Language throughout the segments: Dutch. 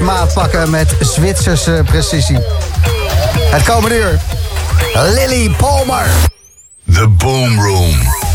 maat pakken met Zwitserse precisie. Het komende uur, Lily Palmer. The Boom Room.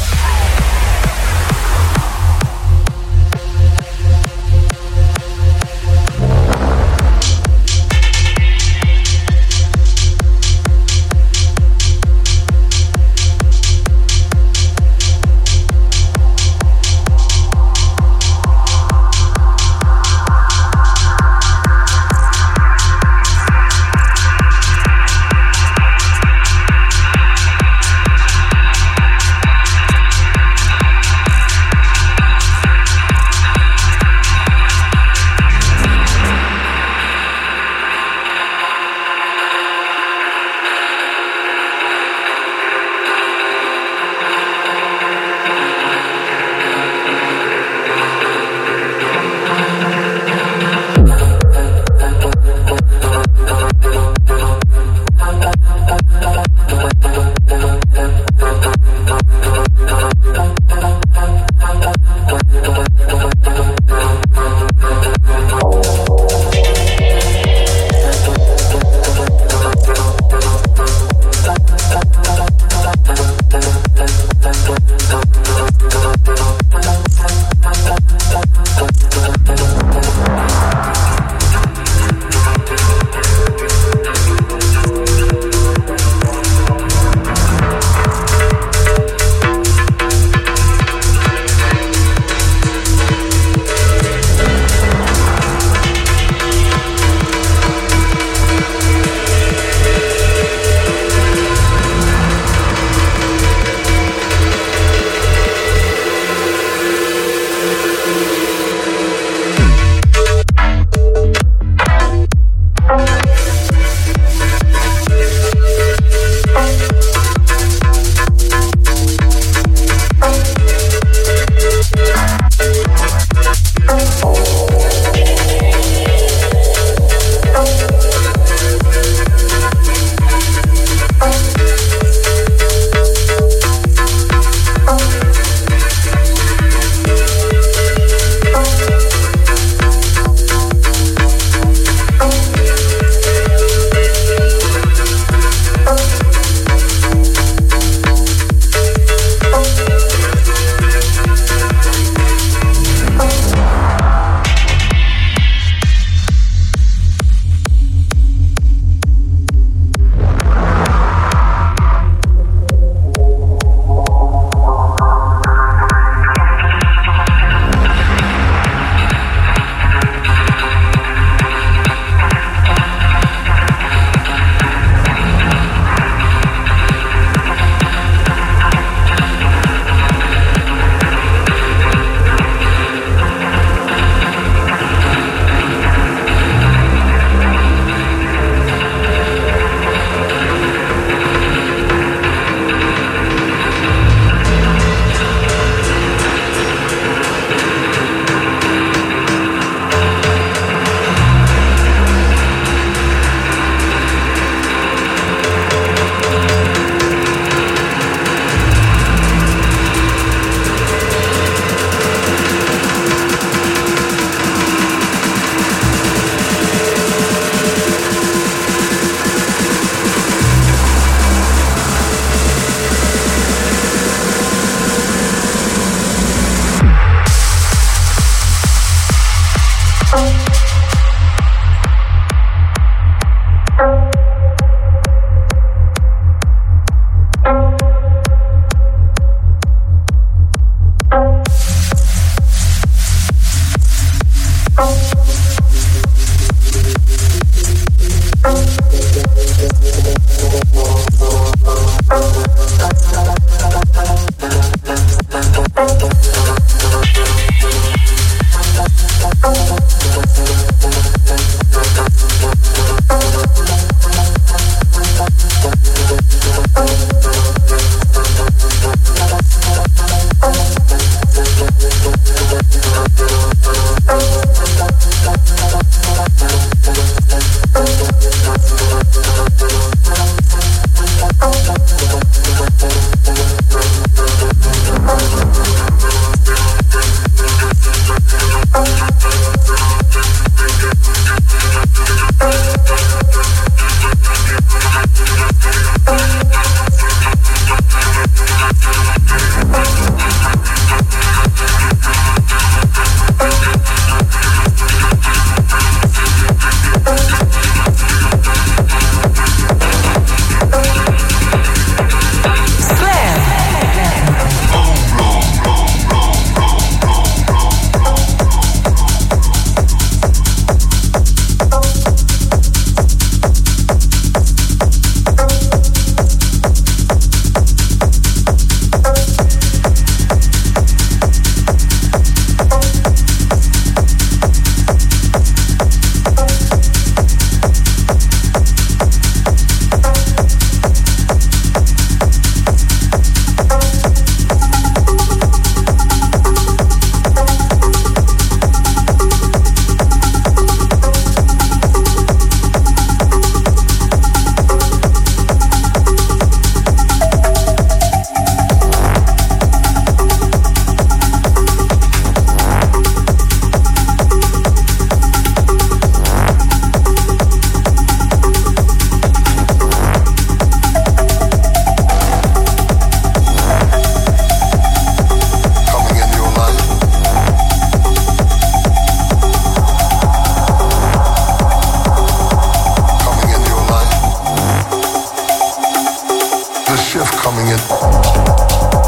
coming in.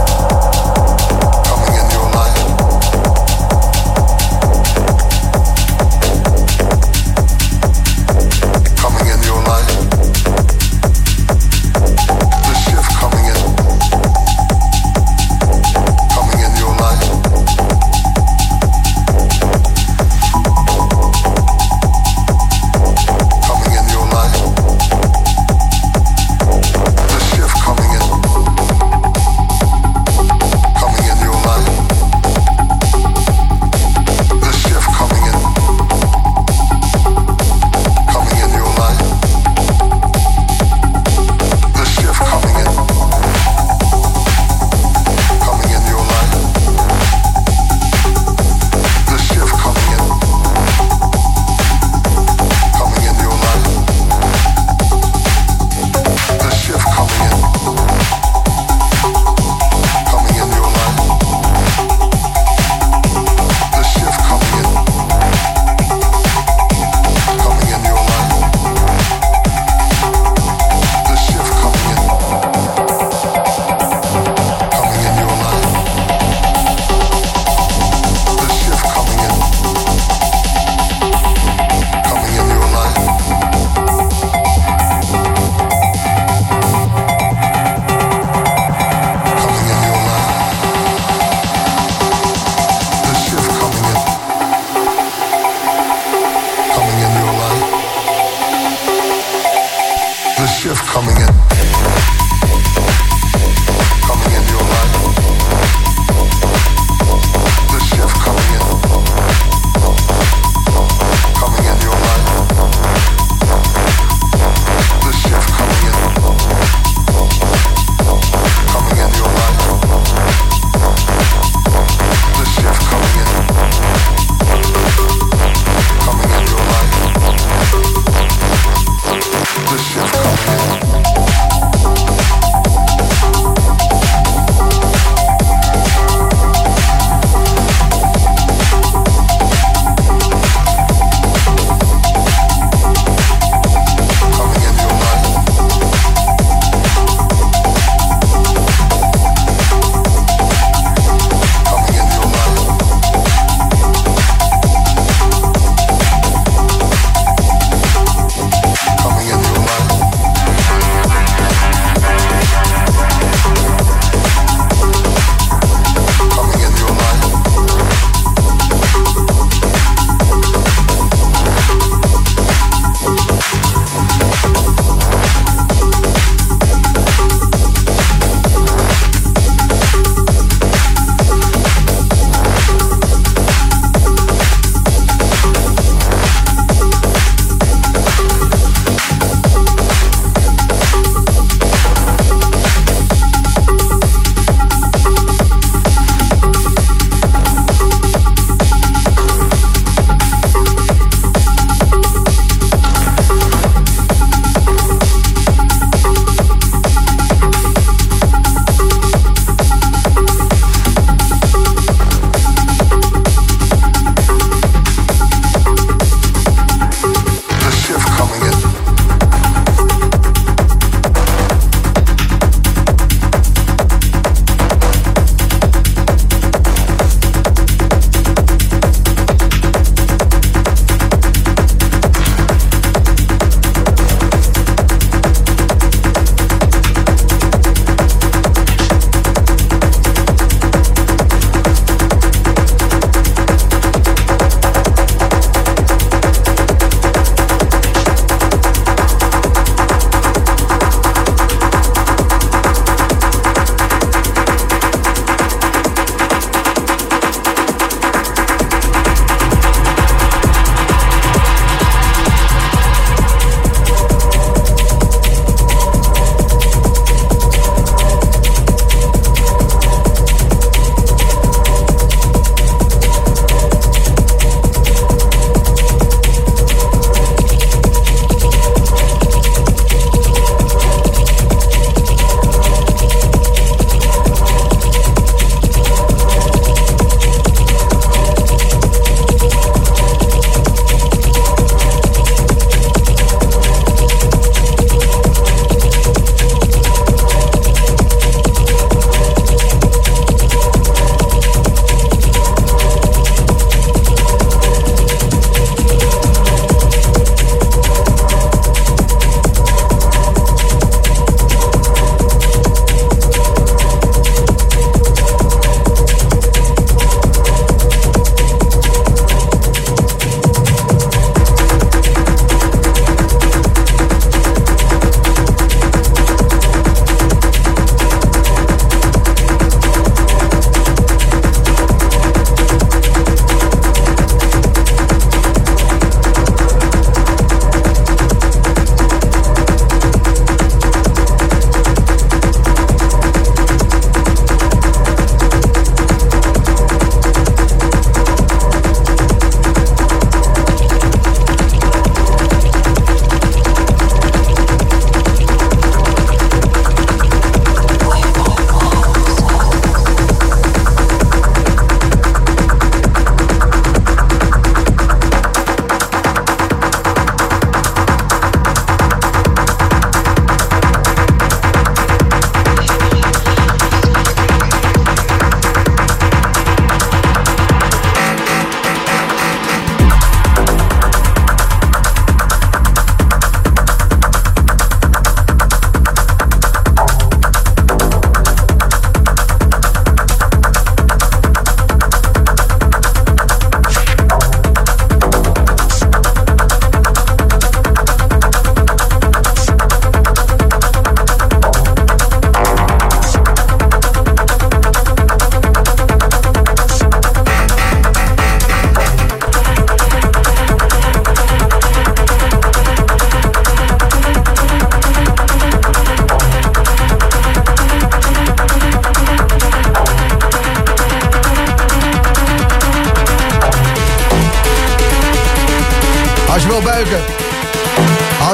the shift coming in.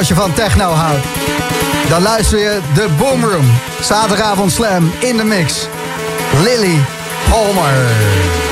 Als je van techno houdt. Dan luister je de Boomroom. Zaterdagavond Slam in de mix. Lily Palmer.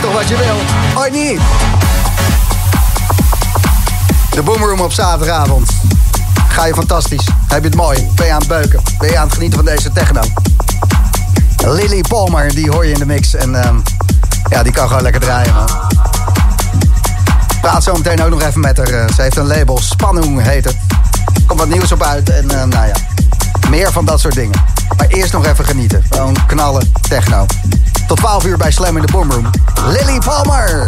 Wat je wil. Ooit niet. De Boomroom op zaterdagavond. Ga je fantastisch. Heb je het mooi. Ben je aan het beuken. Ben je aan het genieten van deze techno. Lily Palmer, die hoor je in de mix. En uh, ja, die kan gewoon lekker draaien, man. Praat zo meteen ook nog even met haar. Eh, ze heeft een label, Spanning heet het. Komt wat nieuws op uit en uh, nou ja, meer van dat soort dingen. Maar eerst nog even genieten. Gewoon knallen, techno. Tot 12 uur bij Slam in de Boomroom. Lily Palmer!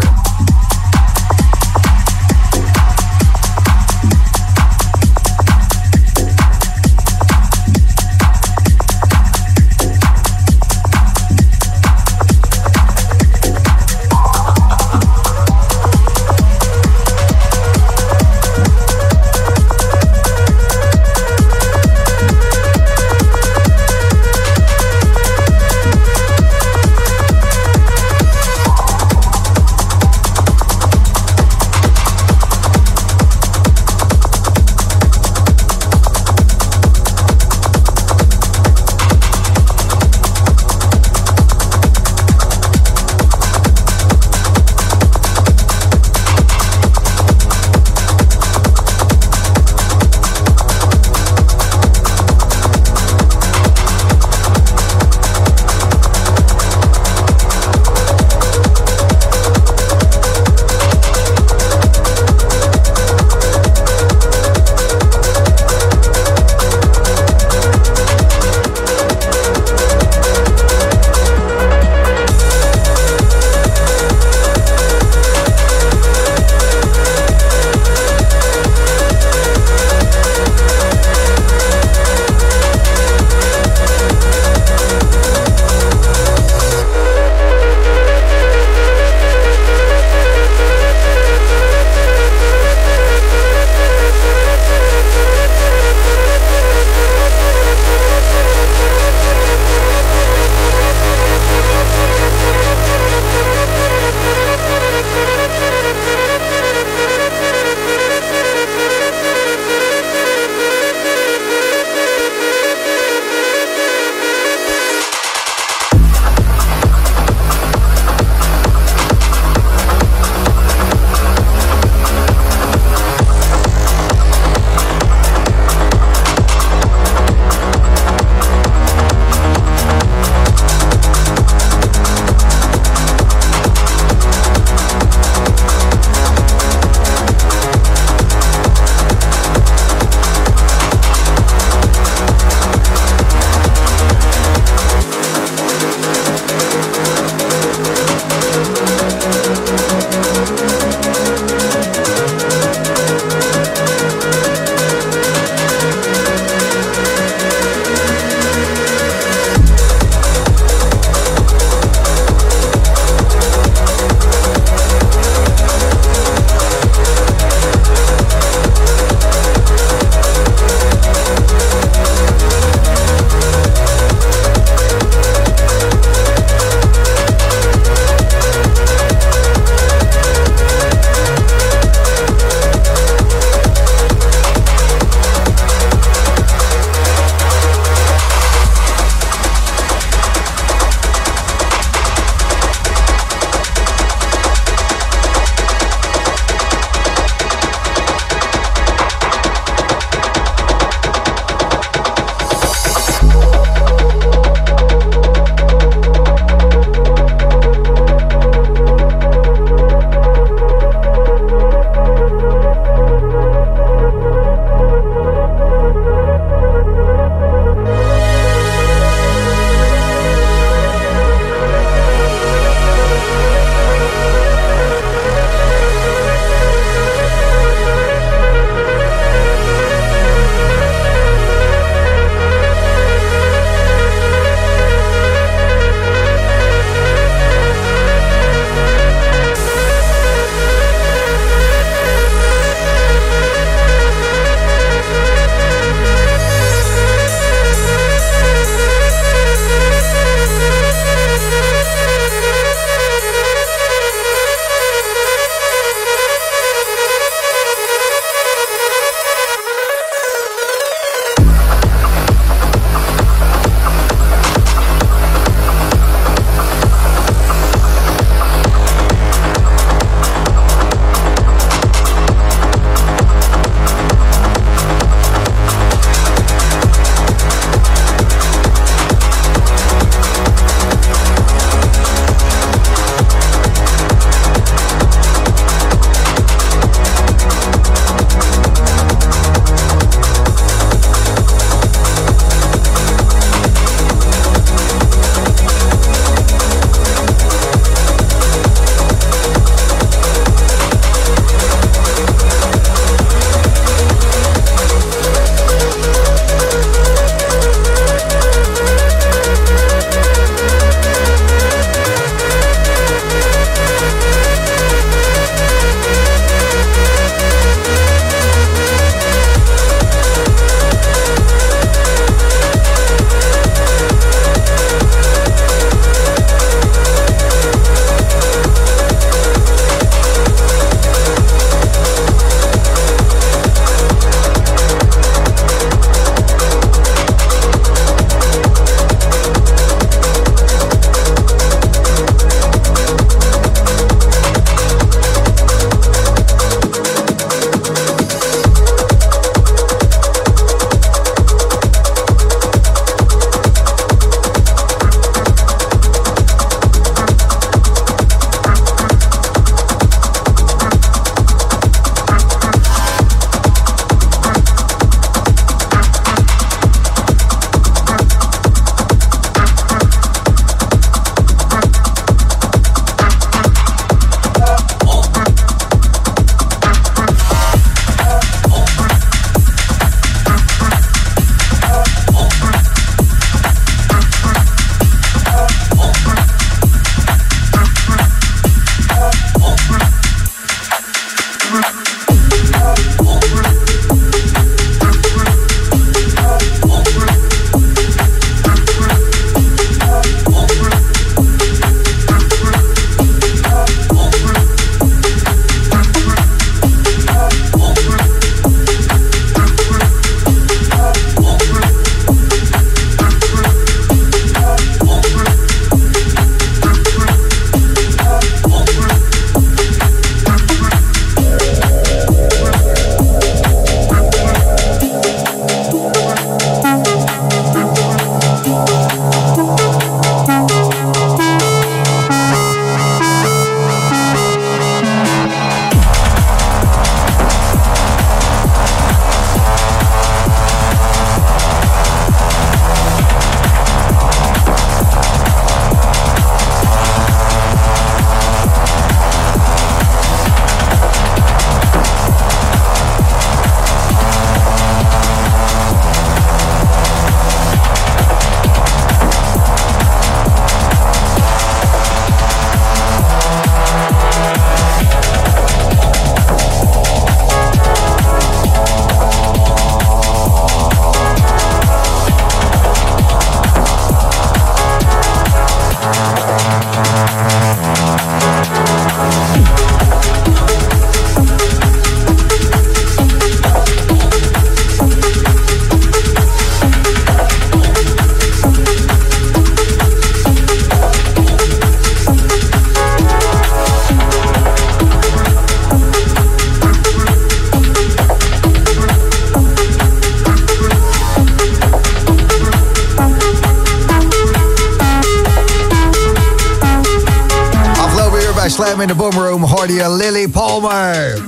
De Boomroom hoorde je Lily Palmer.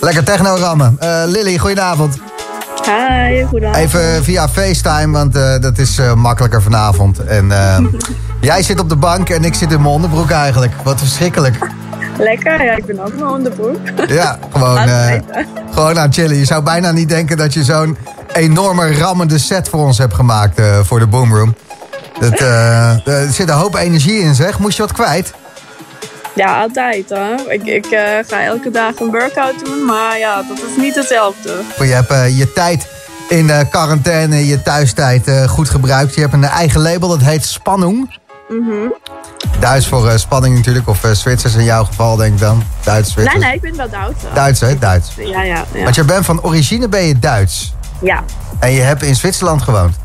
Lekker techno rammen. Uh, Lily, goedenavond. Hi, goedenavond. Even via FaceTime, want uh, dat is uh, makkelijker vanavond. En jij zit op de bank en ik zit in mijn onderbroek eigenlijk. Wat verschrikkelijk. Lekker, ja, ik ben ook mijn onderbroek. Ja, gewoon, gewoon aan chillen. Je zou bijna niet denken dat je zo'n enorme rammende set voor ons hebt gemaakt voor de Boomroom. Dat, er zit een hoop energie in, zeg. Moest je wat kwijt? Ja, altijd. Hè? Ik, ik uh, ga elke dag een workout doen, maar ja, dat is niet hetzelfde. Je hebt uh, je tijd in uh, quarantaine, je thuistijd goed gebruikt. Je hebt een eigen label, dat heet Spannung. Mm Duits voor spanning natuurlijk, of Zwitsers in jouw geval denk ik dan. Duits, Zwitsers. Nee, nee, ik ben wel Duits. Duits, hè? Duits. Ja, ja, ja. Want je bent van origine ben je Duits. Ja. En je hebt in Zwitserland gewoond.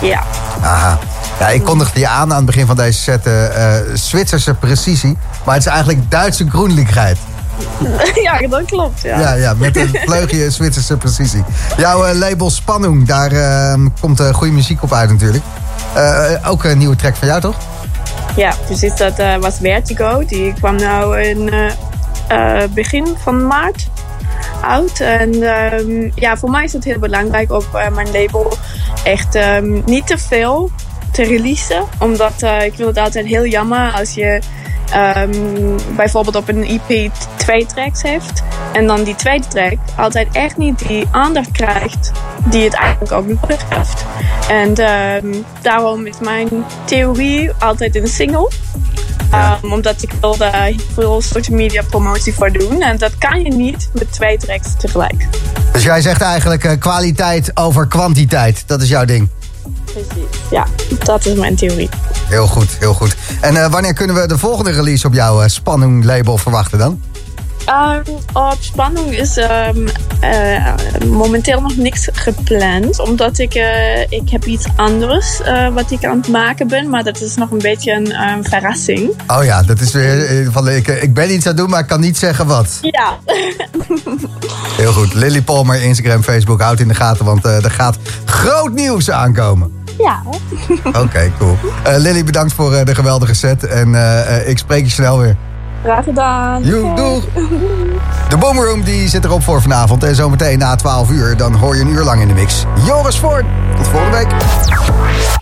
Ja. Aha. Ja, ik kondigde je aan aan het begin van deze set uh, Zwitserse precisie. Maar het is eigenlijk Duitse groenlijkheid. Ja, dat klopt, ja. Ja, ja met een vleugje Zwitserse precisie. Jouw uh, label Spannung, daar uh, komt goede muziek op uit natuurlijk. ook een nieuwe track van jou, toch? Ja, precies. Dat was Vertigo. Die kwam nou in begin van maart uit. En um, ja, voor mij is het heel belangrijk op mijn label echt um, niet te veel te releasen. Omdat uh, ik vind het altijd heel jammer als je um, bijvoorbeeld op een EP twee tracks heeft. En dan die tweede track altijd echt niet die aandacht krijgt die het eigenlijk ook nodig heeft. En um, daarom is mijn theorie altijd een single. Ja. Um, omdat ik wil daar veel social media promotie voor doen. En dat kan je niet met twee tracks tegelijk. Dus jij zegt eigenlijk uh, kwaliteit over kwantiteit. Dat is jouw ding. Precies, ja. Dat is mijn theorie. Heel goed, heel goed. En uh, wanneer kunnen we de volgende release op jouw uh, Spannung label verwachten dan? Um, op Spannung is um, uh, momenteel nog niks gepland. Omdat ik, uh, ik heb iets anders uh, wat ik aan het maken ben. Maar dat is nog een beetje een um, verrassing. Oh ja, dat is weer van ik, ik ben iets aan het doen, maar ik kan niet zeggen wat. Ja. Heel goed. Lily Palmer, Instagram, Facebook, houd in de gaten. Want er gaat groot nieuws aankomen. Ja. Oké, okay, cool. Lily, bedankt voor de geweldige set. En ik spreek je snel weer. Graag gedaan. Doeg. De Boomroom die zit erop voor vanavond. En zometeen na 12 uur, dan hoor je een uur lang in de mix. Joris Voort. Tot volgende week.